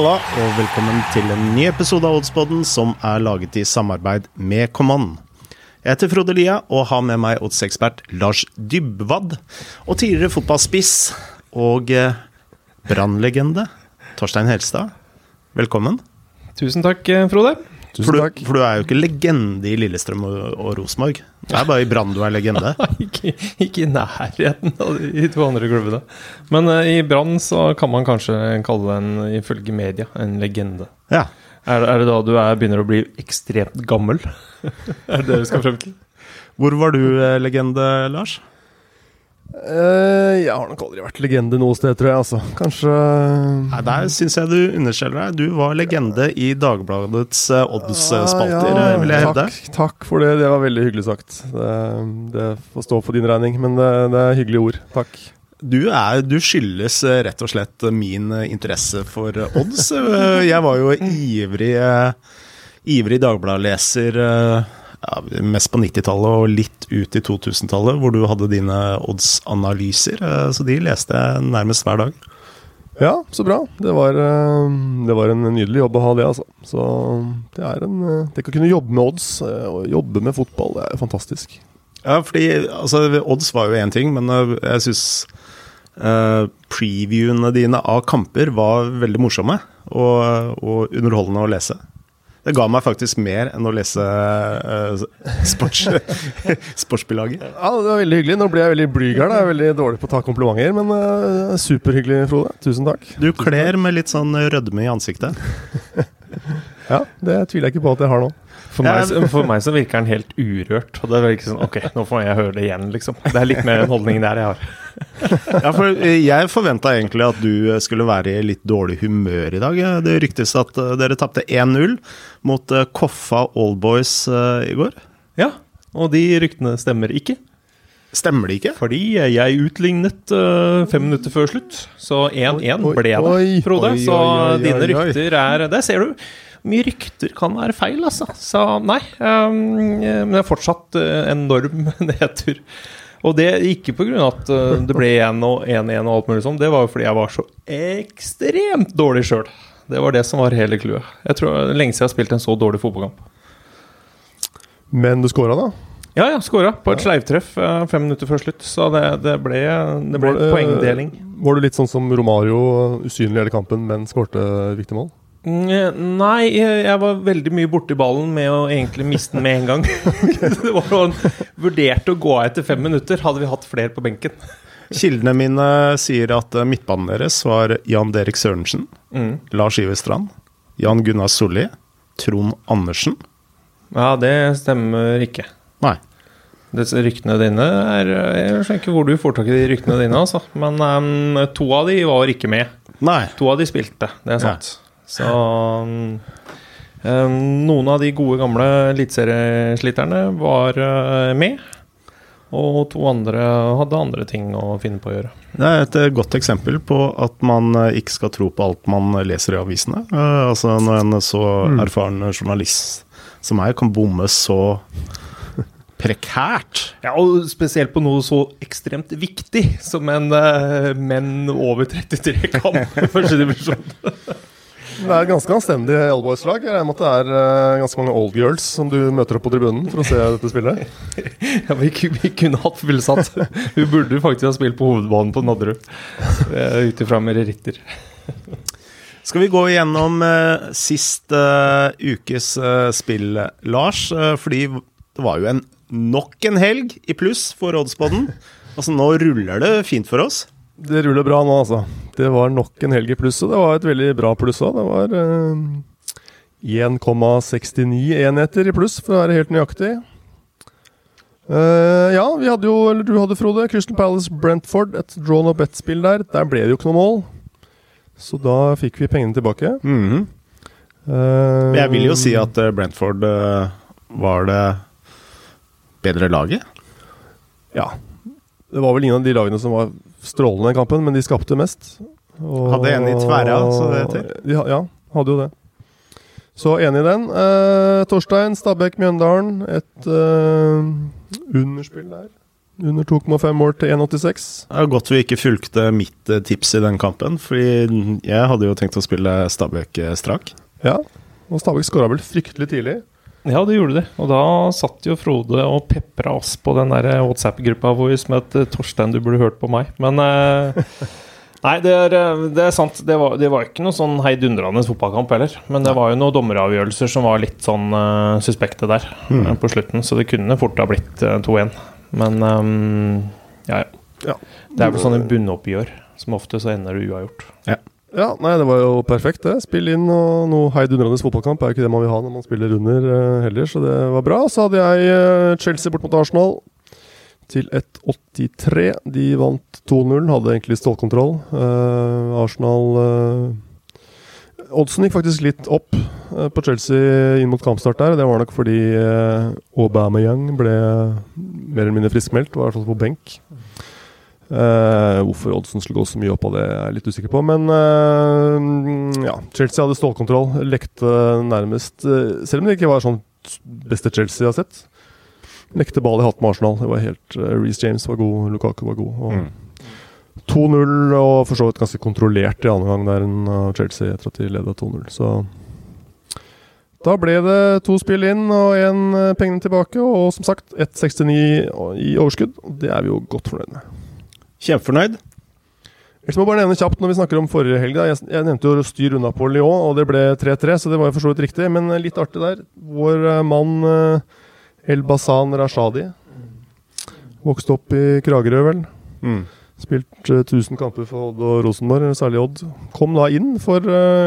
Halla, og velkommen til en ny episode av Oddspodden som er laget i samarbeid med Command. Jeg heter Frode Lia og har med meg oddsekspert Lars Dybwad. Og tidligere fotballspiss og eh, brannlegende Torstein Helstad. Velkommen. Tusen takk, eh, Frode. For du, for du er jo ikke legende i Lillestrøm og, og Rosenborg. Det er bare i Brann du er legende. ikke, ikke, i nærheten av de to andre klubbene. Men uh, i Brann så kan man kanskje kalle en, ifølge media, en legende. Ja. Er, er det da du er, begynner å bli ekstremt gammel? er det det du skal frem til? Hvor var du eh, legende, Lars? Uh, jeg har nok aldri vært legende noe sted, tror jeg. altså. Kanskje Nei, Der syns jeg du underskjeller deg. Du var legende i Dagbladets uh, oddsspalter, ja, ja, vil jeg hevde. Takk, takk, for det. Det var veldig hyggelig sagt. Det, det får stå for din regning, men det, det er hyggelige ord. Takk. Du, er, du skyldes rett og slett min interesse for odds. Jeg var jo ivrig, ivrig Dagbladet-leser ja, mest på 90-tallet og litt ut i 2000-tallet, hvor du hadde dine odds-analyser. Eh, så de leste jeg nærmest hver dag. Ja, så bra. Det var, eh, det var, en nydelig jobb å ha det, altså. Så det er en Tenk å kunne jobbe med odds, og eh, jobbe med fotball, det er fantastisk. Ja, fordi altså, odds var jo én ting, men jeg syns uh, previewene dine av kamper var veldig morsomme og, og underholdende å lese. Det ga meg faktisk mer enn å lese uh, sports, sportsbilaget. Ja, det var veldig hyggelig. Nå blir jeg veldig blyg her. Jeg er veldig dårlig på å ta komplimenter, men uh, superhyggelig, Frode. Tusen takk. Du kler med litt sånn rødme i ansiktet. ja, det tviler jeg ikke på at jeg har nå. For meg, for meg, så virker den helt urørt. Og det ikke sånn Ok, nå får jeg høre det igjen, liksom. Det er litt mer den holdningen der jeg har. ja, for eh, jeg forventa egentlig at du skulle være i litt dårlig humør i dag. Det ryktes at eh, dere tapte 1-0 mot eh, Koffa Allboys i går. Ja, og de ryktene stemmer ikke. Stemmer det ikke? Fordi jeg utlignet uh, fem minutter før slutt. Så 1-1 ble det, Frode. Så dine rykter er Der ser du mye rykter kan være feil, altså. Så nei. Um, men det er fortsatt enorm nedtur. Og det ikke pga. at uh, det ble 1-1 og, og alt mulig sånn, det var jo fordi jeg var så ekstremt dårlig sjøl. Det var det som var hele clouet. Jeg tror det er lenge siden jeg har spilt en så dårlig fotballkamp. Men du skåra, da? Ja, ja, Skåra På et sleivtreff uh, fem minutter før slutt. Så det, det ble, det ble var, poengdeling. Var du litt sånn som Romario, usynlig hele kampen, men skårte viktig mål? Nei, jeg var veldig mye borti ballen med å egentlig miste den med en gang. det var sånn, Vurderte å gå av etter fem minutter, hadde vi hatt flere på benken. Kildene mine sier at eh, midtbanen deres var Jan Derek Sørensen, mm. Lars Iverstrand, Jan Gunnar Solli, Trond Andersen. Ja, det stemmer ikke. Nei. Disse ryktene dine er Jeg skjønner ikke hvor du får tak i de ryktene dine, altså. Men um, to av de var ikke med. Nei. To av de spilte, det er sant. Ja. Så um, noen av de gode, gamle eliteseriesliterne var uh, med. Og to andre hadde andre ting å finne på å gjøre. Det er et godt eksempel på at man ikke skal tro på alt man leser i avisene. Uh, altså Når en så mm. erfaren journalist som meg kan bomme så prekært. Ja, og spesielt på noe så ekstremt viktig som en uh, menn over 33 kan i første divisjon. Det er et ganske anstendig Allboys-lag. Jeg regner med at det er uh, ganske mange old girls som du møter opp på tribunen for å se dette spillet. ja, vi, vi, kunne hatt fullsatt. Hun burde faktisk ha spilt på hovedbanen på Nadderud. Uh, Ut ifra meritter. Skal vi gå igjennom uh, sist uh, ukes spill, Lars? fordi det var jo en nok en helg i pluss for Oddsboden. Altså, nå ruller det fint for oss. Det ruller bra nå, altså. Det var nok en helg i pluss, og det var et veldig bra pluss òg. Det var eh, 1,69 enheter i pluss, for å være helt nøyaktig. Uh, ja, vi hadde jo, eller du hadde, Frode, Crystal Palace Brentford, et draw up bet-spill der. Der ble det jo ikke noe mål, så da fikk vi pengene tilbake. Mm -hmm. uh, jeg vil jo si at eh, Brentford uh, var det bedre laget. Ja. Det var vel ingen av de lagene som var strålende i kampen, men de skapte mest. Og, hadde en i tverra, så det heter. Ja, ja, hadde jo det. Så enig i den. Eh, Torstein, Stabæk, Mjøndalen. Et eh, underspill der. Under 2,5 mål til 1,86. Det er godt vi ikke fulgte mitt tips i den kampen, fordi jeg hadde jo tenkt å spille Stabæk strak. Ja, og Stabæk skåra vel fryktelig tidlig. Ja, det gjorde de. Og da satt jo Frode og pepra oss på den der WhatsApp-gruppa vår som het 'Torstein, du burde hørt på meg'. Men eh, Nei, det er, det er, sant. Det var, det var ikke noe sånn heidundrende fotballkamp heller. Men det var jo noen dommeravgjørelser som var litt sånn uh, suspekte der mm. på slutten. Så det kunne fort ha blitt uh, 2-1. Men um, ja, ja. Det er vel sånne bunnoppgjør som ofte så ender det uavgjort. Ja. Ja, nei, det var jo perfekt, det. Spill inn og noe heidundrende fotballkamp er jo ikke det man vil ha når man spiller under uh, heller, så det var bra. Så hadde jeg uh, Chelsea bort mot Arsenal til 1,83. De vant 2-0, hadde egentlig stålkontroll. Uh, Arsenal Oddsen gikk faktisk litt opp uh, på Chelsea inn mot kampstart der. Det var nok fordi uh, Aubameyang ble mer eller mindre friskmeldt, var i hvert fall på benk. Uh, hvorfor Oddsen skulle gå så mye opp av det, er jeg litt usikker på. Men ja, Chelsea hadde stålkontroll. Lekte nærmest Selv om det ikke var sånn beste Chelsea jeg har sett. Lekte ball i hatt med Arsenal. Det var helt Reece James var god, Lukaku var god. Mm. 2-0, og for så vidt ganske kontrollert i andre gang der av Chelsea etter at de leda 2-0. Så da ble det to spill inn og én pengene tilbake, og som sagt 1,69 i overskudd. Det er vi jo godt fornøyd med. Kjempefornøyd. Jeg må bare nevne kjapt når vi snakker om forrige helg. Jeg, jeg nevnte jo styr unna på Lyon, og det ble 3-3, så det var jo for så vidt riktig. Men litt artig der. Vår eh, mann eh, El Basan Rashadi vokste opp i Kragerø, vel. Mm. Spilt uh, 1000 kamper for Odd og Rosenborg, særlig Odd. Kom da inn for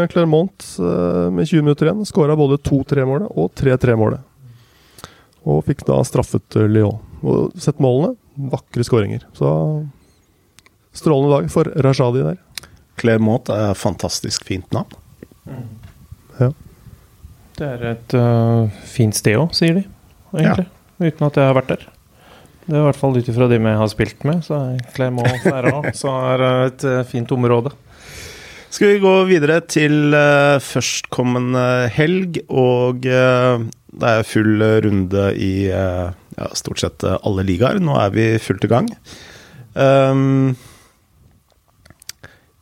Clermont med 20 minutter igjen. Skåra både 2-3-målet og 3-3-målet. Og fikk da straffet Lyon. Og sett målene. Vakre skåringer. Så strålende dag for Rashadi der. Clermont er fantastisk fint navn. Mm. Ja. Det er et fint sted òg, sier de. Egentlig. Ja. Uten at jeg har vært der. Det er i hvert fall ut ifra de vi har spilt med, så er Clermont Ferrand så er det et uh, fint område. Skal vi gå videre til uh, førstkommende helg, og uh, det er full runde i uh, ja, stort sett alle ligaer. Nå er vi fullt i gang. Um,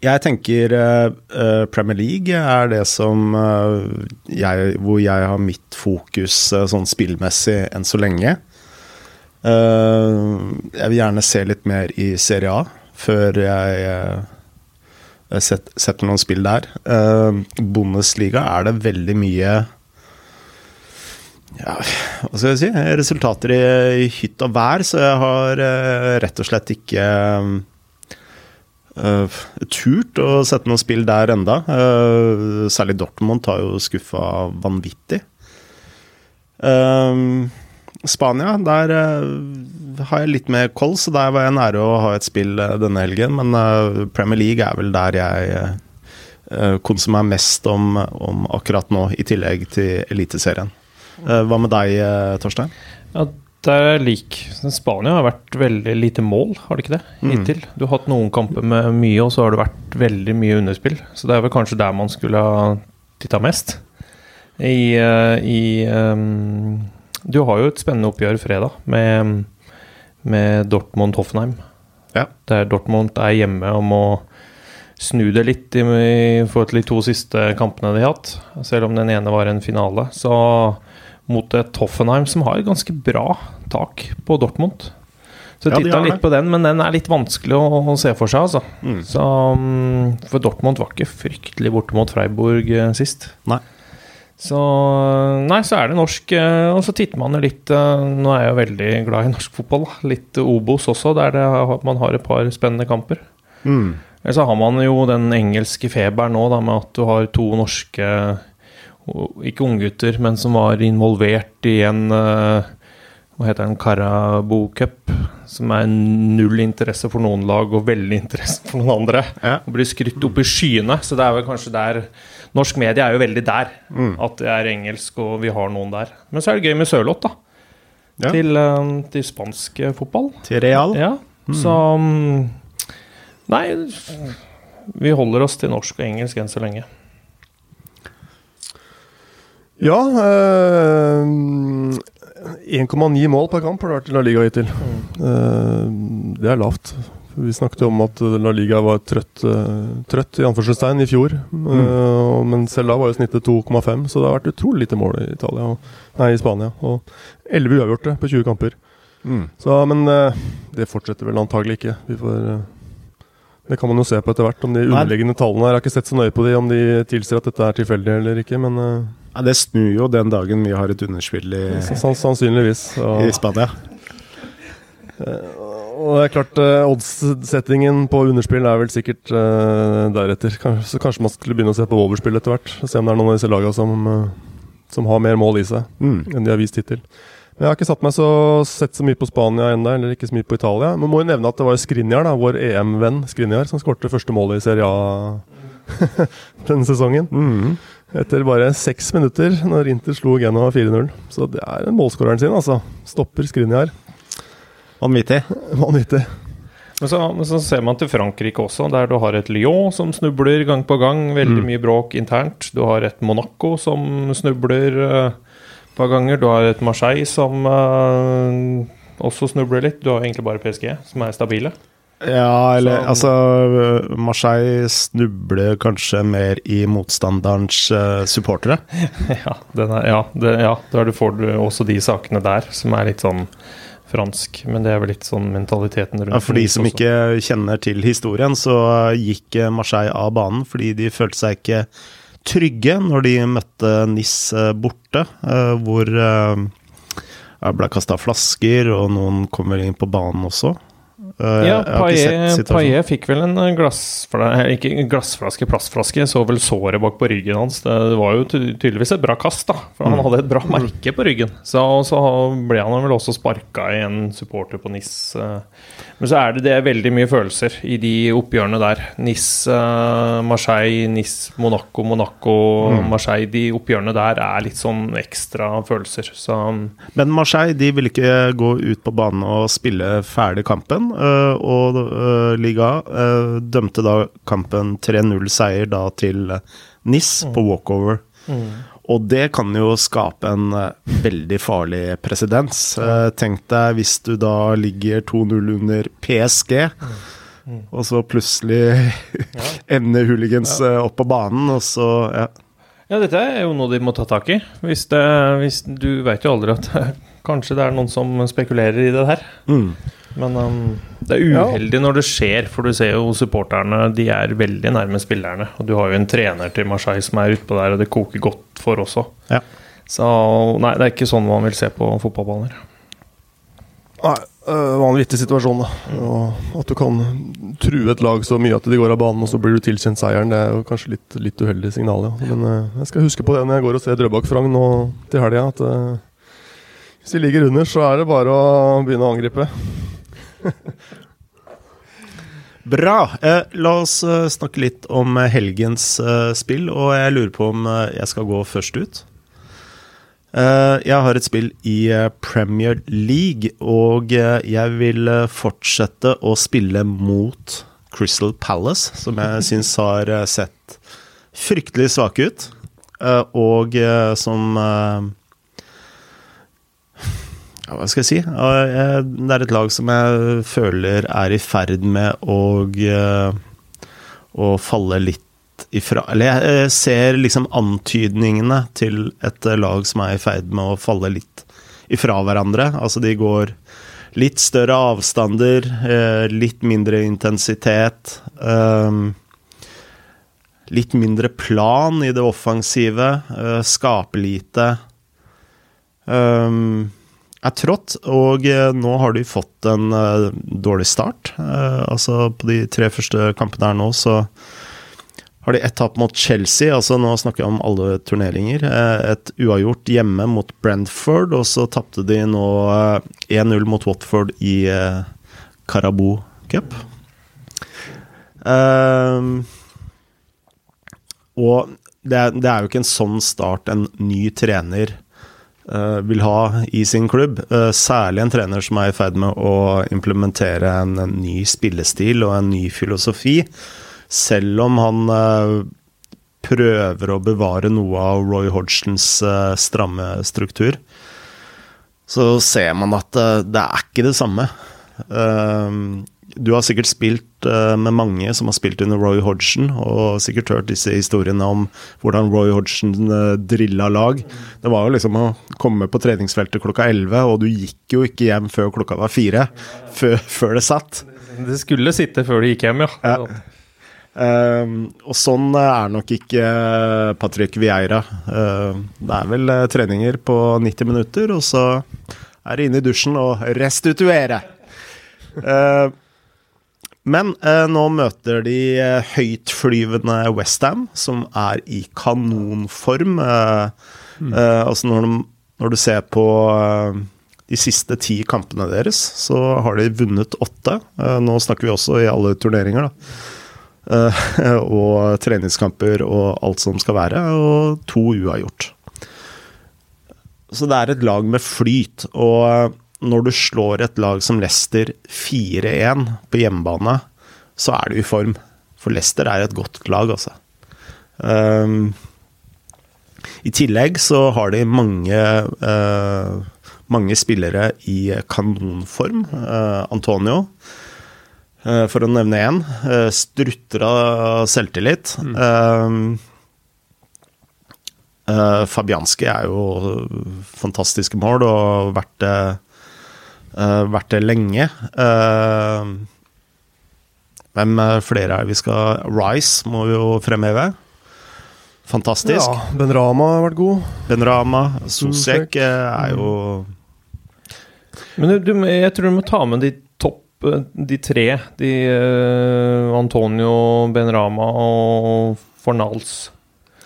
jeg tenker Premier League er det som jeg, Hvor jeg har mitt fokus sånn spillmessig enn så lenge. Jeg vil gjerne se litt mer i Serie A før jeg uh, setter noen spill der. Uh, Bundesliga er det veldig mye ja, hva skal jeg si resultater i, i hytt og vær, så jeg har rett og slett ikke turt å sette noen spill der enda. særlig Dortmund har jo skuffa vanvittig. Uh, Spania, der uh, har jeg litt mer koll, så der var jeg nære å ha et spill uh, denne helgen. Men uh, Premier League er vel der jeg konsumerer mest om, om, akkurat nå, i tillegg til Eliteserien. hva med deg, Torstein? Ja, er lik. Spania har vært veldig lite mål, har det ikke det? Mm. Hittil. Mm. Du har hatt noen kamper med mye, og så har det vært veldig mye underspill. Så det er vel kanskje der man skulle ha titta mest. I, i um du har jo et spennende oppgjør fredag med, med Dortmund-Hoffenheim. Ja. Der Dortmund er hjemme og må snu det litt i, i forhold til de to siste kampene de har hatt. Selv om den ene var en finale. Så mot et Hoffenheim som har ganske bra tak på Dortmund. Så jeg titta litt på den, men den er litt vanskelig å, å se for seg, altså. Mm. Så, mm, for Dortmund var ikke fryktelig borte mot Freiburg eh, sist. Nei. Så Nei, så er det norsk. Eh, og så titter man jo litt eh, Nå er jeg jo veldig glad i norsk fotball. Litt Obos også, der det, man har et par spennende kamper. Mm. Eller så har man jo den engelske feberen nå, da, med at du har to norske Ikke unggutter, men som var involvert i en eh, Hva heter den? Carabo Cup. Som er null interesse for noen lag og veldig interesse for noen andre. Ja. Og blir skrytt opp i skyene. Så det er vel kanskje der norsk medie er jo veldig der. Mm. At det er engelsk, og vi har noen der. Men så er det gøy med Sørloth, da. Ja. Til, um, til, spansk fotball. Til Real. Ja, mm. så um, Nei, vi holder oss til norsk og engelsk enn så lenge. Ja øh, 1,9 mål per kamp har det vært i La Liga hittil. Mm. Uh, det er lavt. Vi snakket om at La Liga var trøtt, uh, trøtt i anførselstegn i fjor. Mm. Men selv da var jo snittet 2,5, så det har vært utrolig lite mål i Italia nei, i Spania. Og 11 uavgjorte på 20 kamper. Mm. Så, men det fortsetter vel antagelig ikke. Vi får det kan man jo se på etter hvert. Om de underliggende tallene her, Jeg har ikke sett så nøye på de, om de tilsier at dette er tilfeldig eller ikke, men ja, Det snur jo den dagen vi har et underspill i, sannsynligvis, og, i Spania. Uh, og det er klart, uh, oddssettingen på underspill er vel sikkert uh, deretter. Så kanskje man skulle begynne å se på overspill etter hvert. Se om det er noen av disse lagene som, som har mer mål i seg mm. enn de har vist hittil. Men Jeg har ikke satt meg så, sett så mye på Spania ennå, eller ikke så mye på Italia. Men må jo nevne at det var Skrinjar, vår EM-venn Skrinjar, som skårte første målet i Serie A denne sesongen. Mm etter bare seks minutter, når Inter slo Genoa 4-0. Så det er målskåreren sin, altså. Stopper Skriniar. Vanvittig. Vanvittig. Men så, men så, ser man til Frankrike også, der du har et Lyon som snubler gang på gang. Veldig mm. mye bråk internt. Du har et Monaco som snubler uh, et par ganger. Du har et Marseille som uh, også snubler litt. Du har egentlig bare PSG som er stabile. Ja, eller så, altså Marseille snubler kanskje mer i motstanderens uh, supportere. ja, er, ja, det, ja, der du får du også de sakene der, som er litt sånn fransk. Men det er vel litt sånn mentaliteten rundt ja, For de som også. ikke kjenner til historien, så gikk Marseille av banen fordi de følte seg ikke trygge når de møtte NIS borte, hvor det ble kasta flasker, og noen kommer inn på banen også. Uh, ja, Paillet fikk vel en glassflaske, ikke glassflaske, plastflaske. Så vel såret bak på ryggen hans. Det, var jo tydeligvis et bra kast, da. For han mm. hadde et bra merke på ryggen. Så, så ble han vel også sparka i en supporter på NIS. Uh, men så er det, det er veldig mye følelser i de oppgjørene der. Nis, Marseille, Nis, Monaco, Monaco, mm. Marseille. De oppgjørene der er litt sånn ekstra følelser. Så. Men Marseille de vil ikke gå ut på banen og spille ferdig kampen. Uh, og uh, Liga dømte da kampen 3-0-seier da til Nis mm. på walkover. Mm. Og det kan jo skape en veldig farlig presedens. Tenk deg hvis du da ligger 2-0 under PSG, mm. Mm. og så plutselig ja. ender hooligans ja. opp på banen, og så ja. ja. dette er jo noe de må ta tak i. Hvis, det, hvis Du vet jo aldri at kanskje det er noen som spekulerer i det her. Mm. Men um, det er uheldig ja. når det skjer, for du ser jo supporterne De er veldig nærme spillerne. Og du har jo en trener til Marseille som er utpå der, og det koker godt for også. Ja. Så nei, det er ikke sånn man vil se på fotballbaner. Nei, uh, vanvittig situasjon, da. At du kan true et lag så mye at de går av banen, og så blir du tilkjent seieren, det er jo kanskje litt, litt uheldig signal, ja. Men uh, jeg skal huske på det når jeg går og ser Drøbak-Frogn nå til helga, at uh, hvis de ligger under, så er det bare å begynne å angripe. Bra. Eh, la oss eh, snakke litt om eh, helgens eh, spill, og jeg lurer på om eh, jeg skal gå først ut. Eh, jeg har et spill i Premier League, og jeg vil fortsette å spille mot Crystal Palace, som jeg syns har sett fryktelig svake ut, og som hva skal jeg si? Det er et lag som jeg føler er i ferd med å, eh, å falle litt ifra Eller jeg ser liksom antydningene til et lag som er i ferd med å falle litt ifra hverandre. Altså de går litt større avstander, eh, litt mindre intensitet. Eh, litt mindre plan i det offensive. Skape lite. Er trådt, og eh, nå har de fått en uh, dårlig start. Uh, altså På de tre første kampene her nå, så har de ett tap mot Chelsea, altså nå snakker jeg om alle turneringer. Uh, et uavgjort hjemme mot Brentford, og så tapte de nå 1-0 mot Watford i uh, Carabou Cup. og det er, det er jo ikke en sånn start en ny trener Eh, vil ha i sin klubb. Eh, særlig en trener som er i ferd med å implementere en, ny spillestil og en ny filosofi. Selv om han eh, prøver å bevare noe av Roy Hodgsons stramme struktur. så ser man at det er ikke det samme. Du har sikkert spilt uh, med mange som har spilt under Roy Hodgson, og sikkert hørt disse historiene om hvordan Roy Hodgson uh, drilla lag. Det var jo liksom å komme på treningsfeltet klokka 11, og du gikk jo ikke hjem før klokka var fire. Før, før det satt. Det skulle sitte før du gikk hjem, ja. ja. Um, og sånn er nok ikke Patrick Vieira. Uh, det er vel treninger på 90 minutter, og så er det inne i dusjen og restituere. Uh, men eh, nå møter de eh, høytflyvende Westham, som er i kanonform. Eh, mm. eh, altså når, de, når, du ser på eh, de siste ti kampene deres, så har de vunnet åtte. Eh, nå snakker vi også i alle turneringer, da. og treningskamper og alt som skal være, og to uavgjort. Så det er et lag med flyt. og når du slår et lag som Leicester 4-1 på hjemmebane, så er du i form. For Leicester er et godt lag, altså. Um, I tillegg så har de mange, uh, mange spillere i kanonform. Uh, Antonio, uh, for å nevne én, strutter av selvtillit. Mm. Ehm, Fabianski er jo fantastiske mål og vært Uh, vært det lenge. Uh, hvem flere er vi skal Rice må vi jo fremheve. Fantastisk. Ja, Ben Rama har vært god. Ben Rama. Sosek er jo Men du, jeg tror du må ta med de topp De tre. De uh, Antonio, Ben Rama og Fornals.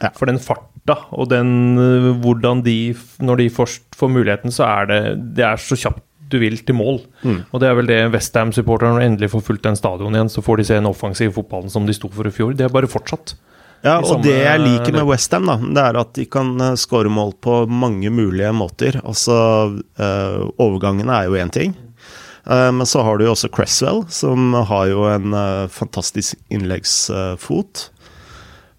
Ja. For den farta og den hvordan de Når de først får muligheten, så er det Det er så kjapt du vil til mål. Mm. Og det er vel det Westham-supporterne endelig får fulgt den stadion igjen, så får de se en offensiv fotballen som de sto for i fjor. Det er bare fortsatt. Ja, og det jeg liker med Westham, det er at de kan uh, eh, skåre mål på mange mulige måter. Altså, øh, overgangene er jo én ting. Uh, men så har du jo også Cresswell, som har jo en uh, fantastisk innleggsfot.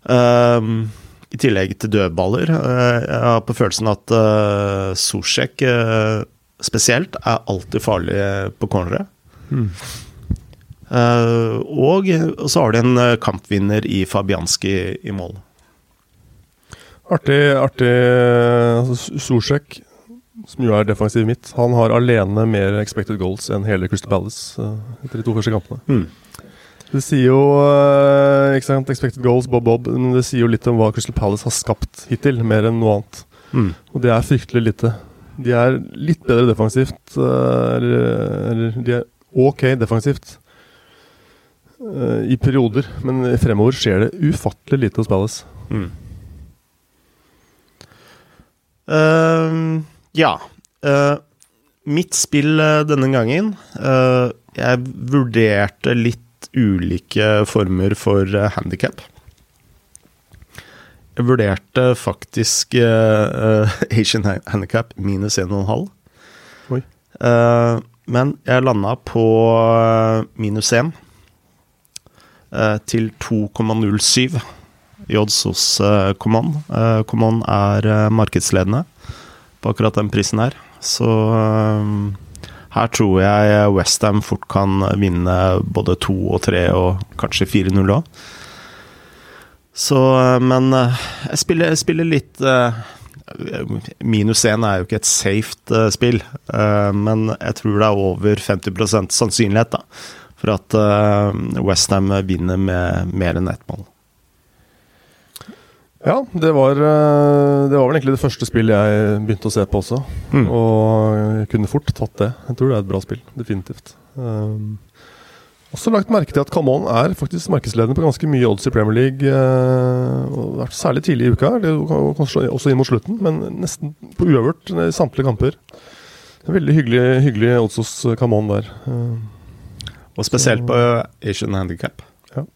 I tillegg til dødballer. jeg har på følelsen at uh, Sosjek spesielt er alltid farlig på cornere. Mm. Uh, og så har de en eh, kampvinner i Fabianski i mål. Artig, artig altså, som jo er defensiv midt, han har alene mer expected goals enn hele Crystal Palace uh, etter de to første kampene. Mm. Det sier jo uh, ikke sant, expected goals, Bob Bob, men det sier jo litt om hva Crystal Palace har skapt hittil, mer enn noe annet. Mm. Og det er fryktelig lite. De er litt bedre defensivt. Eh, eller, eller de er ok defensivt uh, i perioder, men fremover skjer det ufattelig lite hos Palace. Mm. Uh, ja. Uh, mitt spill denne gangen Jeg vurderte litt ulike former for handikap. Jeg vurderte faktisk uh, Asian Handicap minus 1,5. Uh, men jeg landa på minus 1 uh, til 2,07 i odds hos Command. Command er markedsledende på akkurat den prisen her. Så her tror jeg Westham fort kan vinne både 2 og 3 og kanskje 4-0 òg. Så, eh, men eh, jeg spiller, jeg spiller litt uh, Minus 1 er jo ikke et safe uh, spill, uh, men jeg tror det er over 50 sannsynlighet da, for at uh, Westham vinner med mer enn ett mål. Ja, det var, det var vel egentlig det første spillet jeg begynte å se på også. Mm. Og jeg kunne fort tatt det. Jeg tror det er et bra spill, definitivt. Um, også lagt merke til at Camon er faktisk markedsledende på ganske mye odds i Premier League. Eh, særlig tidlig i uka, kanskje også inn mot slutten, men nesten på uavgjort i samtlige kamper. Veldig hyggelig, hyggelig odds hos Camon der. Eh, og spesielt Så, på Asian Handicap. Ja.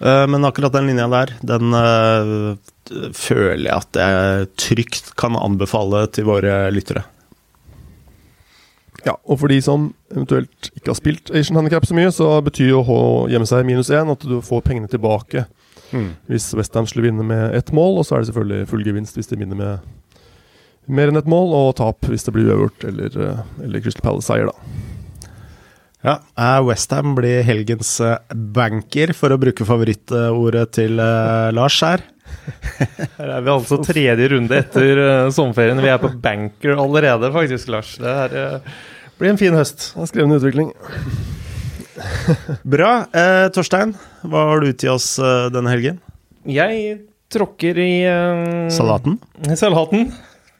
Eh, men akkurat den linja der, den uh, føler jeg at jeg trygt kan anbefale til våre lyttere. Ja, og for de som eventuelt ikke har spilt Asian Handicap så mye, så betyr jo å gjemme seg minus én at du får pengene tilbake mm. hvis Westham skulle vinne med ett mål, og så er det selvfølgelig full gevinst hvis de vinner med mer enn ett mål, og tap hvis det blir uavgjort eller, eh, eller Crystal Palace-seier, da. Ja, Westham blir helgens banker, for å bruke favorittordet til uh, Lars her. Her er vi altså tredje runde etter sommerferien. Vi er på banker allerede, faktisk, Lars. Det er blir en fin høst. Er skrevne utvikling. Bra. Eh, Torstein, hva har du til oss eh, denne helgen? Jeg tråkker i eh, Salaten? Salaten.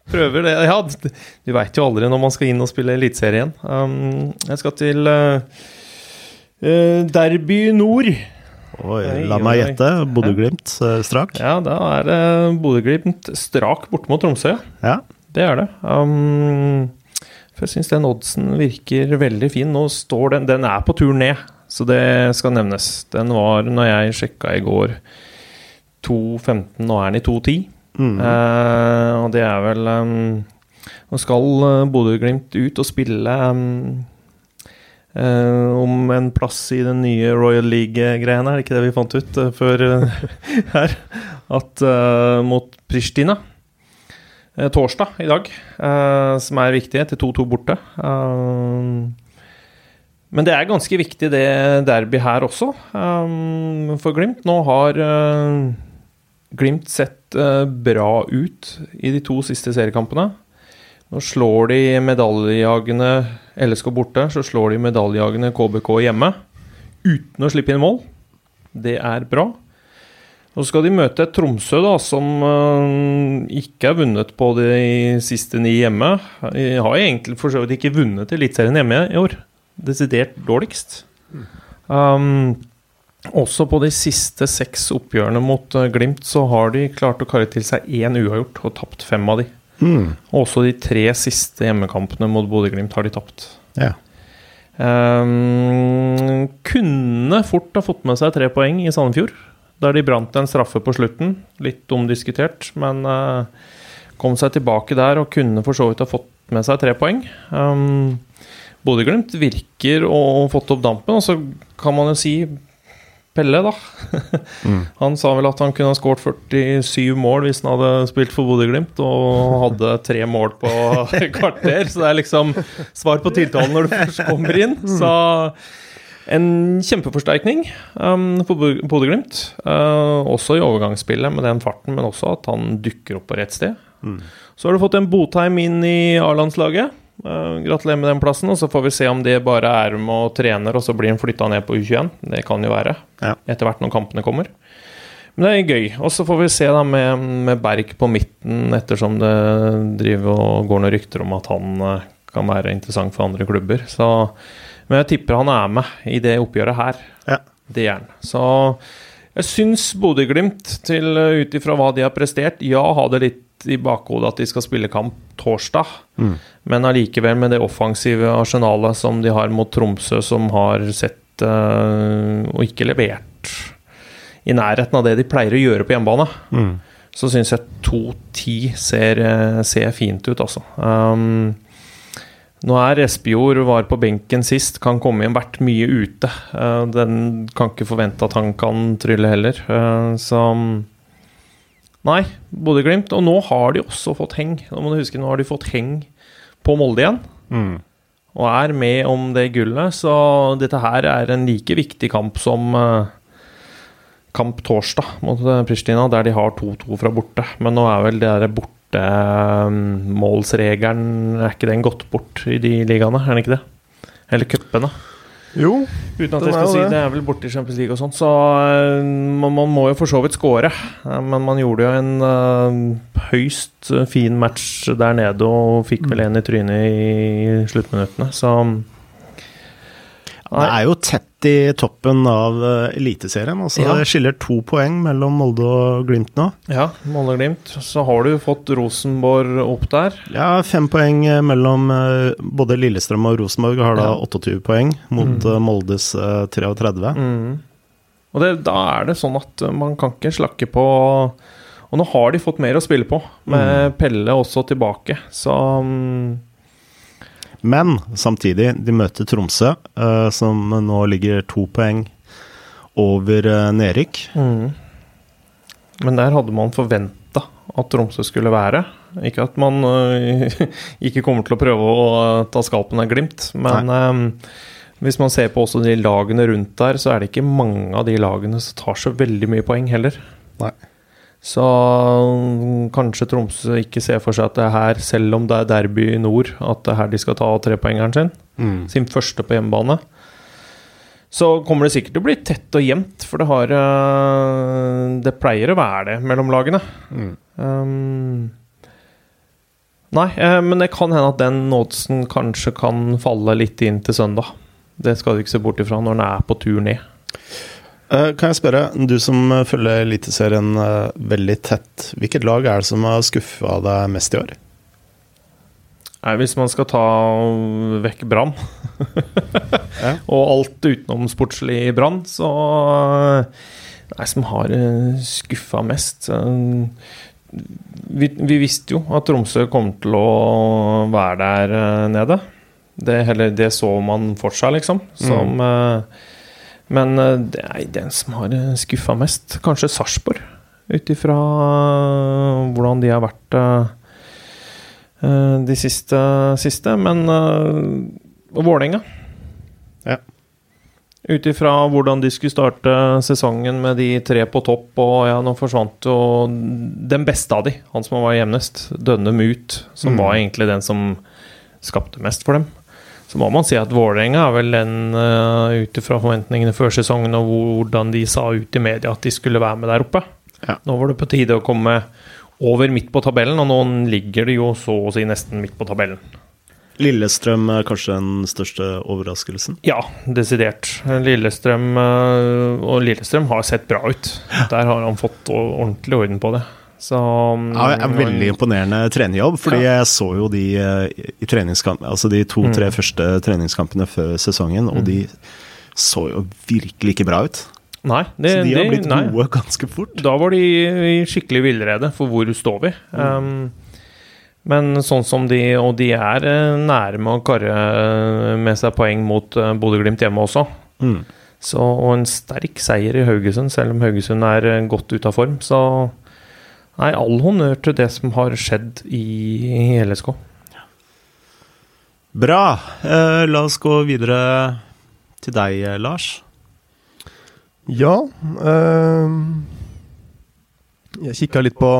Prøver det. Ja, du veit jo aldri når man skal inn og spille Eliteserien. Um, jeg skal til uh, Derby Nord. Oi, la meg gjette. Bodø-Glimt strak? Ja, da er det Bodø-Glimt strak borte mot Tromsø. Ja. Det er det. Um, for jeg syns den oddsen virker veldig fin. Nå står den Den er på tur ned, så det skal nevnes. Den var, når jeg sjekka i går, 2,15. Nå er den i 2,10. Mm. Eh, og det er vel um, Nå skal uh, Bodø-Glimt ut og spille um, uh, om en plass i den nye Royal League-greiene, er det ikke det vi fant ut uh, før her? At mot Pristina. Eh, torsdag i dag, eh, som er viktige, til 2-2 borte. Eh, men det er ganske viktig, det derby her også, for Glimt. Nå har Glimt sett bra ut i de to siste seriekampene. Nå slår de medaljejagende LSK borte, så slår de medaljejagende KBK hjemme. Uten å slippe inn mål. Det er bra. Nå skal de møte Tromsø da, som uh, ikke har vunnet på de siste ni hjemme. De har egentlig for så vidt ikke vunnet Eliteserien hjemme i år. Desidert dårligst. Um, også på de siste seks oppgjørene mot uh, Glimt så har de klart å karre til seg én uavgjort og tapt fem av de. Mm. Også de tre siste hjemmekampene mot Bodø-Glimt har de tapt. Ja. Um, kunne fort ha fått med seg tre poeng i Sandefjord der de brant en straffe på slutten. Litt omdiskutert, men uh, kom seg tilbake der og kunne for så vidt ha fått med seg tre poeng. Um, Bodø-Glimt virker å ha fått opp dampen, og så kan man jo si Pelle, da. mm. Han sa vel at han kunne ha skåret 47 mål hvis han hadde spilt for Bodø-Glimt, og hadde tre mål på kvarter. Så det er liksom svar på tiltalen når du først kommer inn. Så en kjempeforsterkning um, for Bodø-Glimt. Uh, også i overgangsspillet med den farten, men også at han dukker opp på rett sted. Mm. Så har du fått en Botheim inn i A-landslaget. Uh, gratulerer med den plassen. Og så får vi se om det bare er med og trener, og så blir han flytta ned på U21. Det kan jo være. Ja. Etter hvert når kampene kommer. Men det er gøy. Og så får vi se da med, med, Berg på midten, ettersom det driver og går noen rykter om at han uh, kan være interessant for andre klubber. Så men jeg tipper han er med i det oppgjøret her. Ja. Det er han. Så jeg syns Bodø-Glimt, ut ifra hva de har prestert, ja, ha det litt i bakhodet at de skal spille kamp torsdag, mm. men allikevel med det offensive arsenalet som de har mot Tromsø, som har sett uh, og ikke levert i nærheten av det de pleier å gjøre på hjemmebane, mm. så syns jeg 2-10 ser, eh, ser, fint ut, altså. Um, nå er Espejord var på benken sist, kan komme inn, vært mye ute. Eh, den kan ikke forvente at han kan trylle heller. Eh, så Nei, Bodø-Glimt. Og nå har de også fått heng. Nå må du huske, nå har de fått heng på Molde igjen. Mm. Og er med om det gullet, så dette her er en like viktig kamp som uh, kamp torsdag mot Pristina, der de har 2-2 fra borte. Men nå er vel det der borte målsregelen Er ikke den gått bort i de ligaene? Er den ikke det? Eller cupene? Jo, Uten at jeg skal si det. det er vel borte i Champions League og sånt, så uh, man, man, må jo for så vidt score. Men man gjorde jo en uh, høyst fin match der nede og fikk vel mm. en i trynet i sluttminuttene, så det er jo tett i toppen av uh, Eliteserien. Altså, ja. Det skiller to poeng mellom Molde og Glimt nå. Ja, Molde og Glimt. Så har du fått Rosenborg opp der. Ja, fem poeng eh, mellom uh, både Lillestrøm og Rosenborg har da ja. 28 poeng mot mm. Moldes 33. Mm. Og det, da er det sånn at man kan ikke slakke på Og nå har de fått mer å spille på, med mm. Pelle også tilbake, så um, men samtidig, de møter Tromsø, uh, som nå ligger to poeng over uh, nedrykk. Mm. Men der hadde man forventa at Tromsø skulle være. Ikke at man uh, ikke kommer til å prøve å ta skalpen av Glimt, men hvis man ser på også de lagene rundt der, så er det ikke mange av de lagene som tar så veldig mye poeng heller. Nei. Så kanskje Tromsø ikke ser for seg at det er her, selv om det er derby i nord, at det er her de skal ta trepoengeren sin. Mm. Sin første på hjemmebane. Så kommer det sikkert til å bli tett og jevnt, for det har uh, Det pleier å være det mellom lagene. Mm. Um, nei, uh, men det kan hende at den oddsen kanskje kan falle litt inn til søndag. Det skal du ikke se bort ifra når den er på tur ned. Uh, kan jeg spørre, du som følger Eliteserien uh, veldig tett, hvilket lag er det som har skuffa deg mest i år? Nei, hvis man skal ta vekk Brann, ja. og alt utenom sportslig Brann, så Nei, som har skuffa mest vi, vi, visste jo at Tromsø kom til å være der nede. Det, heller, det så man for seg, liksom. Som mm. Men det er den som har skuffa mest. Kanskje Sarpsborg, ut ifra hvordan de har vært de siste, siste. Men Vålerenga ja. Ut ifra hvordan de skulle starte sesongen med de tre på topp, og ja, nå forsvant jo den beste av de, han som var jevnest, Dønnum ut, som mm. var egentlig den som skapte mest for dem. Så må man si at Vålerenga er vel den, uh, ut ifra forventningene før sesongen og hvordan de sa ut i media at de skulle være med der oppe. Ja. Nå var det på tide å komme over midt på tabellen, og nå ligger de jo så å si nesten midt på tabellen. Lillestrøm er kanskje den største overraskelsen? Ja, desidert. Lillestrøm Og Lillestrøm har sett bra ut. Der har han fått ordentlig orden på det. Så, ja, det er veldig imponerende trenerjobb, fordi ja. jeg så jo de i treningskamp, altså de to-tre mm. første treningskampene før sesongen, og mm. de så jo virkelig ikke bra ut. Nei, det, så de har blitt nei. gode ganske fort. Da var de i skikkelig villrede for hvor står vi. Mm. Um, men sånn som de Og de er nære med å karre med seg poeng mot Bodø-Glimt hjemme også. Mm. Så, og en sterk seier i Haugesund, selv om Haugesund er godt ute av form. Så nei, all honnør til det som har skjedd i, hele LSK. Bra. Eh, la oss gå videre til deg, Lars. Ja. Eh, jeg kikka litt på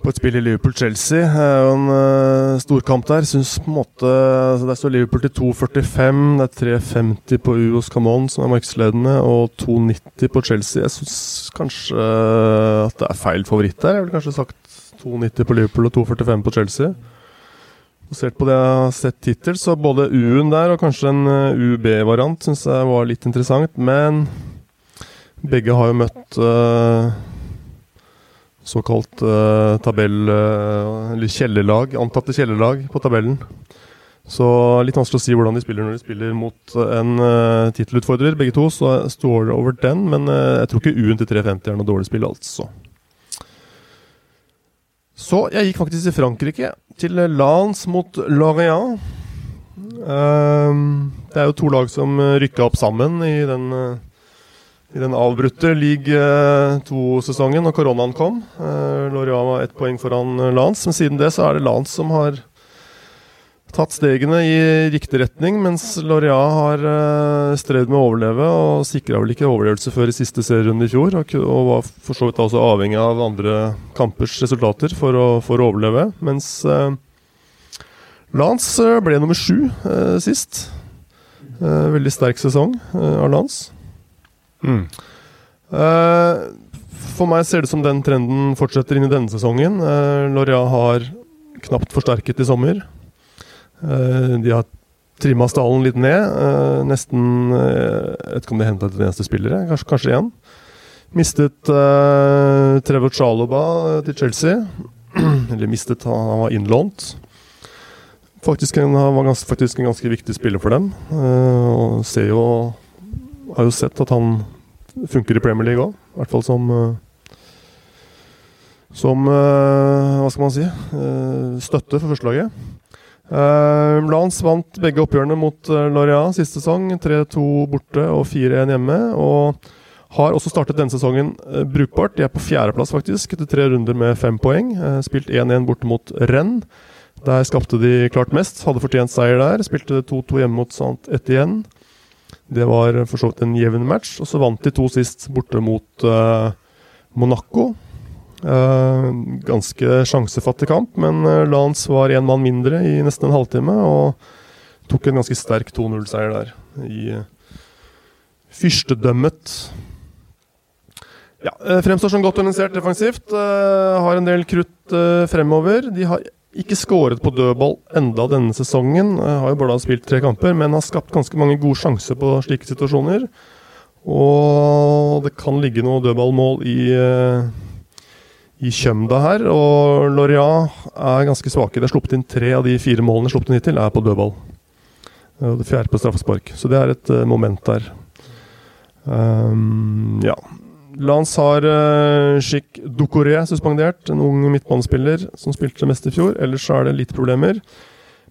på et spill i Liverpool-Chelsea. Det er jo en uh, storkamp der. Syns på en måte altså Der står Liverpool til 2,45. Det er 3,50 på Uos Camon, som er markedsledende, og 2,90 på Chelsea. Jeg syns kanskje uh, at det er feil favoritt der. Jeg ville kanskje sagt 2,90 på Liverpool og 2,45 på Chelsea. Basert på det jeg har sett hittil, så både U-en der og kanskje en eh, UB-variant syns jeg var litt interessant. Men begge har jo møtt uh, såkalt uh, tabell... Uh, eller kjellerlag, antatte kjellerlag på tabellen. Så litt vanskelig å si hvordan de spiller når de spiller mot en uh, tittelutfordrer, begge to. Så står det over den, men uh, jeg tror ikke U-en til 350 er noe dårlig spill, altså. Så jeg gikk faktisk til Frankrike, til Lans mot Lorient. Uh, det er jo to lag som rykka opp sammen i den i den avbrutte league 2-sesongen når koronaen kom. Uh, Lorient var ett poeng foran eh, Lance, men siden det så er det Lance som har tatt stegene i riktig retning, mens Lorient har strevd med å overleve og sikra vel ikke overlevelse før i siste serierunde i fjor. Og, var for så vidt også avhengig av andre kampers resultater for å, for å overleve. Mens Lance ble nummer sju sist. veldig sterk sesong av Lance. Mm. Uh, for meg ser det som den trenden fortsetter inn i denne sesongen. Uh, Loria har knapt forsterket i sommer. Uh, de har trimma stallen litt ned. Nesten Jeg vet ikke om de henta et eneste spillere, kanskje, kanskje én. Mistet Trevor Chaloba til Chelsea. Eller mistet, han var innlånt. Faktisk en, han var faktisk en ganske viktig spiller for dem. og ser jo har jo sett at han funker i Premier League òg. I hvert fall som eh, Som eh, Hva skal man si? Eh, støtte for førstelaget. Lance vant begge oppgjørene mot Loria siste sesong. 3-2 borte og 4-1 hjemme. Og Har også startet denne sesongen brukbart. De er på fjerdeplass, faktisk, etter tre runder med fem poeng. Spilt 1-1 borte mot Renn. Der skapte de klart mest. Hadde fortjent seier der. Spilte 2-2 hjemme mot Sant Etienne. Det var for så vidt en jevn match. Og så vant de to sist borte mot uh, Monaco. ganske sjansefattig kamp, men Lance var én mann mindre i nesten en halvtime og tok en ganske sterk 2-0-seier der i fyrstedømmet. Ja, eh, Fremstår som godt organisert defensivt. Uh, har en del krutt uh, fremover. De har ikke skåret på dødball enda denne sesongen. Uh, har jo bare spilt tre kamper, men har skapt ganske mange gode sjanser på slike situasjoner. Og det kan ligge noe dødballmål i, i Kjømda her. Og Loria er ganske svake. Det er sluppet inn tre av de fire målene sluppet inn hittil, er på dødball. Det fjerde på straffespark. Så det er et moment der. Um, ja. Lance har uh, Chic Ducoré suspendert, en ung midtbanespiller som spilte mest i fjor. Ellers er det litt problemer.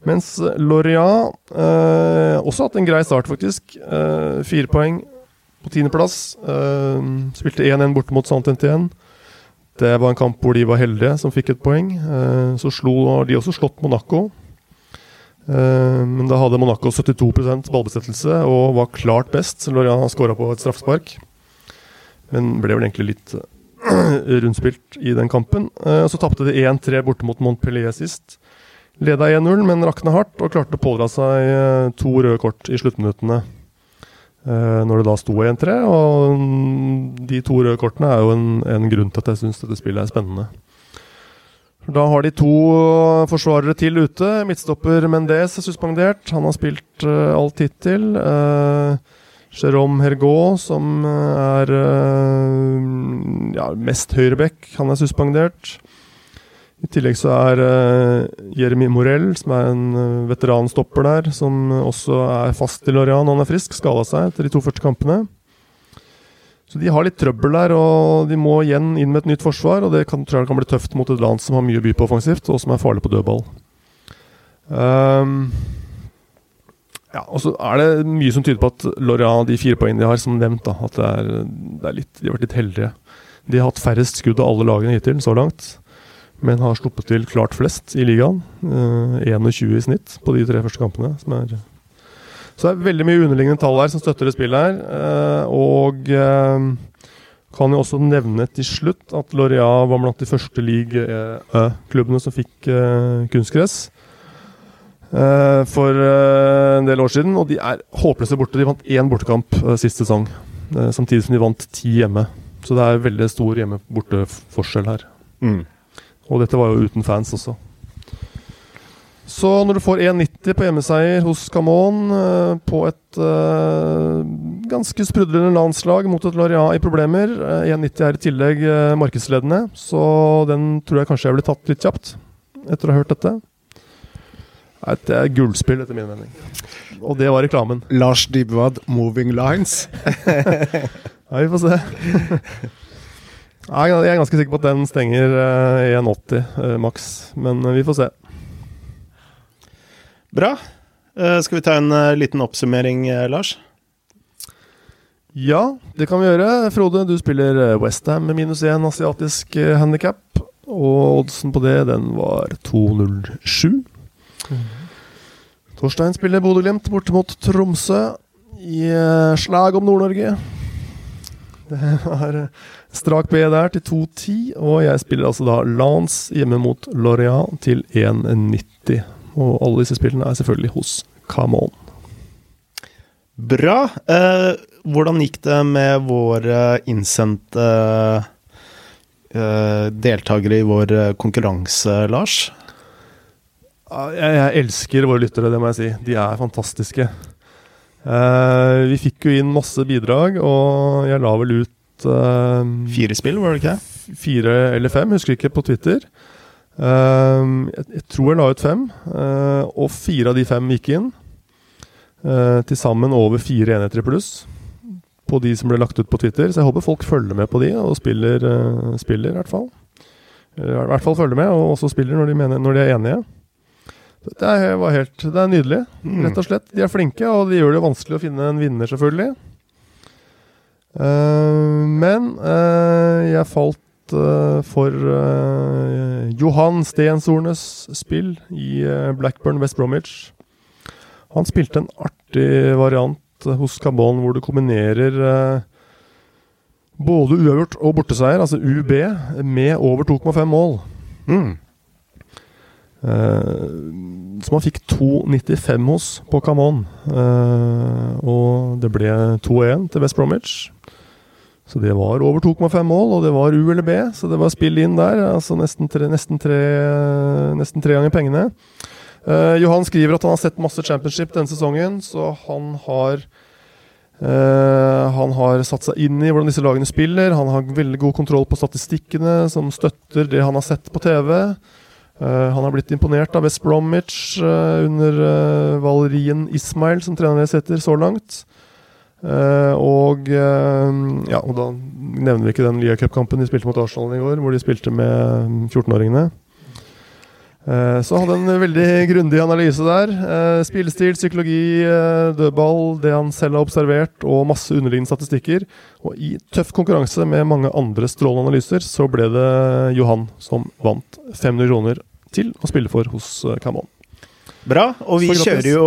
Mens Loria uh, også hatt en grei start, faktisk. Uh, fire poeng på tiendeplass. Uh, spilte 1-1 borte mot Saint-Étienne. Det var en kamp hvor de var heldige som fikk et poeng. Så slo de også slått Monaco. Men da hadde Monaco 72% ballbesettelse og var klart best. Loria skåra på et straffespark men ble vel egentlig litt uh, rundspilt i den kampen. Uh, så tapte de 1-3 borte mot Montpellier sist. Leda 1-0, men rakna hardt og klarte å pådra seg uh, to røde kort i sluttminuttene. når det da sto 1-3. Og de to røde kortene er jo en, en grunn til at jeg syns dette spillet er spennende. Da har de to forsvarere til ute. Midtstopper Mendes er suspendert. Han har spilt alt hittil. Jérôme Hergaud, som eh, er eh, ja, mest høyreback, han er suspendert. I tillegg så er uh, Jeremy Morell, som er en veteranstopper der, som også er fast i Lorient. Han er frisk, skada seg etter de to første kampene. Så de har litt trøbbel der, og de må igjen inn med et nytt forsvar. Og det kan, tror jeg kan bli tøft mot et land som har mye å by på offensivt, og som er farlig på dødball. Um, ja, og så er det mye som tyder på at Lorient, de fire poengene de har, som nevnt, da, at det er, det er litt, de har vært litt heldige. De har hatt færrest skudd av alle lagene hittil så langt, men har sluppet til klart flest i ligaen. Eh, 21 i snitt på de tre første kampene. Er, så det er veldig mye underliggende tall her som støtter det spillet her. Eh, og eh, kan jo også nevne til slutt at Lorient var blant de første league-klubbene som fikk eh, kunstgress. Uh, for uh, en del år siden, og de er håpløse borte. De vant én bortekamp uh, sist sesong, samtidig som de vant ti hjemme. Så det er veldig stor hjemme-borte-forskjell her. Mm. Og dette var jo uten fans også. Så når du får 1,90 på hjemmeseier hos Camon på et ganske sprudlende landslag mot et Lariat i problemer 1,90 er i tillegg markedsledende, så den tror jeg kanskje jeg ville tatt litt kjapt etter å ha hørt dette. Det er gullspill, etter min mening. Og det var reklamen. Lars Dybwad, 'Moving Lines'. ja, vi får se. jeg er ganske sikker på at den stenger 1,80 uh, uh, maks, men uh, vi får se. Bra. Eh, skal vi ta en eh, liten oppsummering, eh, Lars? Ja, det kan vi gjøre. Frode, du spiller Westham med minus 1 asiatisk handikap. Og oddsen på det, den var 2,07. Torstein spiller Bodø-Glimt borte mot Tromsø i uh, slag om Nord-Norge. Det er strak B der til 2,10, og jeg spiller altså da Lance hjemme mot Loria til 1,90. Og alle disse spillene er selvfølgelig hos Camon. Bra. Eh, hvordan gikk det med våre innsendte eh, deltakere i vår konkurranse, Lars? Jeg, jeg, elsker våre lyttere, det må jeg si. De er fantastiske. Uh, vi fikk jo inn masse bidrag, og jeg la vel ut uh, Fire spill, var det ikke? Fire eller fem, husker ikke, på Twitter. Uh, jeg, jeg, tror jeg la ut fem, og fire av de fem gikk inn. Uh, Til sammen over fire enheter i pluss på de som ble lagt ut på Twitter. Så jeg håper folk følger med på de, og spiller, spiller i hvert fall. I hvert fall følger med, og også spiller når de, mener, når de er enige. Det er, helt, det er nydelig, mm. rett og slett. De er flinke, og de gjør det vanskelig å finne en vinner, selvfølgelig. Uh, men uh, jeg falt uh, for Johan Stensornes spill i Blackburn West Bromwich. Han spilte en artig variant hos Cabon hvor du kombinerer både uavgjort og borteseier, altså UB, med over 2,5 mål. Mm. Uh, som han fikk 2,95 hos på Camon. Uh, og det ble 2-1 til West Bromwich. Så det var over 2,5 mål, og det var U eller B, så det var spill inn der. Altså nesten tre, nesten tre, nesten tre ganger pengene. Uh, Johan skriver at han har sett masse championship denne sesongen, så han har Uh, han har satt seg inn i hvordan disse lagene spiller. Han har veldig god kontroll på statistikkene som støtter det han har sett på TV. Uh, han har blitt imponert av West Bromwich uh, under Valerien Ismail, som trener deres etter så langt. og ja, og da nevner vi ikke den Lia Cup-kampen de spilte mot Arsenal i går, hvor de spilte med 14-åringene. Eh, så hadde en veldig grundig analyse der. Eh, spillestil, psykologi, eh, dødball, det han selv har observert, og masse underliggende statistikker. Og i tøff konkurranse med mange andre strålende analyser, så ble det Johan som vant 500 kroner til å spille for hos Camon. Bra. Og vi kjører jo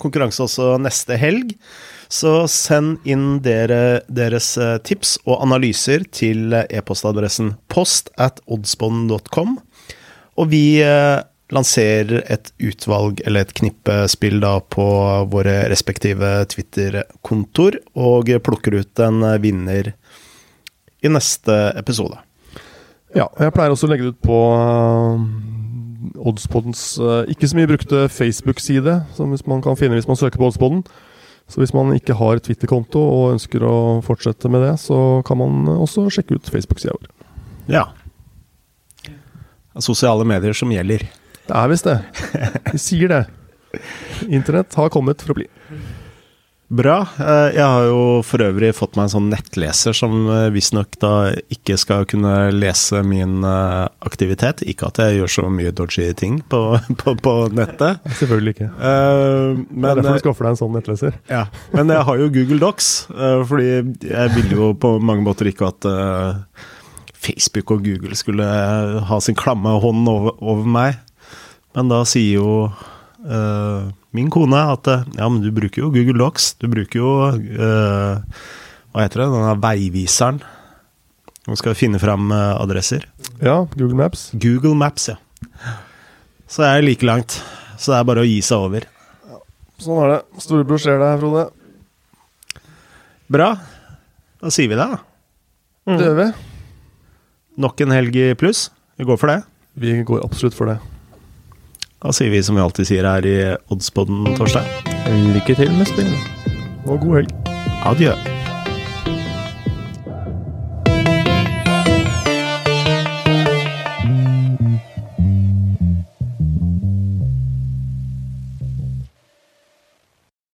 konkurranse også neste helg. Så send inn dere, deres tips og analyser til e-postadressen post at oddsbond.com. Og vi eh, lanserer et utvalg eller et knippe spill da på våre respektive Twitter-kontor, og plukker ut en vinner i neste episode. Ja, jeg pleier også å legge det ut på uh, Oddspodens uh, ikke så mye brukte Facebook-side, som man kan finne hvis man søker på Oddspoden. Så hvis man ikke har Twitter-konto og ønsker å fortsette med det, så kan man også sjekke ut Facebook-sida vår. Ja sosiale medier som gjelder. Det er visst det. De sier det. Internett har kommet for å bli. Bra. Eh, jeg har jo for øvrig fått meg en sånn nettleser som eh, visstnok da ikke skal kunne lese min eh, aktivitet. Ikke at jeg gjør så mye dodgy ting på, på, på nettet. Selvfølgelig ikke. Uh, men, det er derfor du skaffer deg en sånn nettleser. Ja, Men jeg har jo Google Docs, fordi jeg vil jo på mange måter ikke at Facebook og Google skulle ha sin klamme hånd over, over meg. Men da sier jo uh, min kone at ja, men du bruker jo Google Docs. Du bruker jo uh, Hva heter det? Denne veiviseren. Nå skal vi finne fram uh, adresser. Ja, Google Maps. Google Maps, ja. Så jeg er like langt. Så det er bare å gi seg over. Ja, sånn er det. Storebror ser deg, Frode. Bra. Da sier vi det, da. Mm. Det gjør vi. Nok en helg i pluss. Vi går for det. Vi går absolutt for det. Da sier vi som vi alltid sier her i Oddspodden, Torstein. Lykke til med spill. Og god helg. Adjø.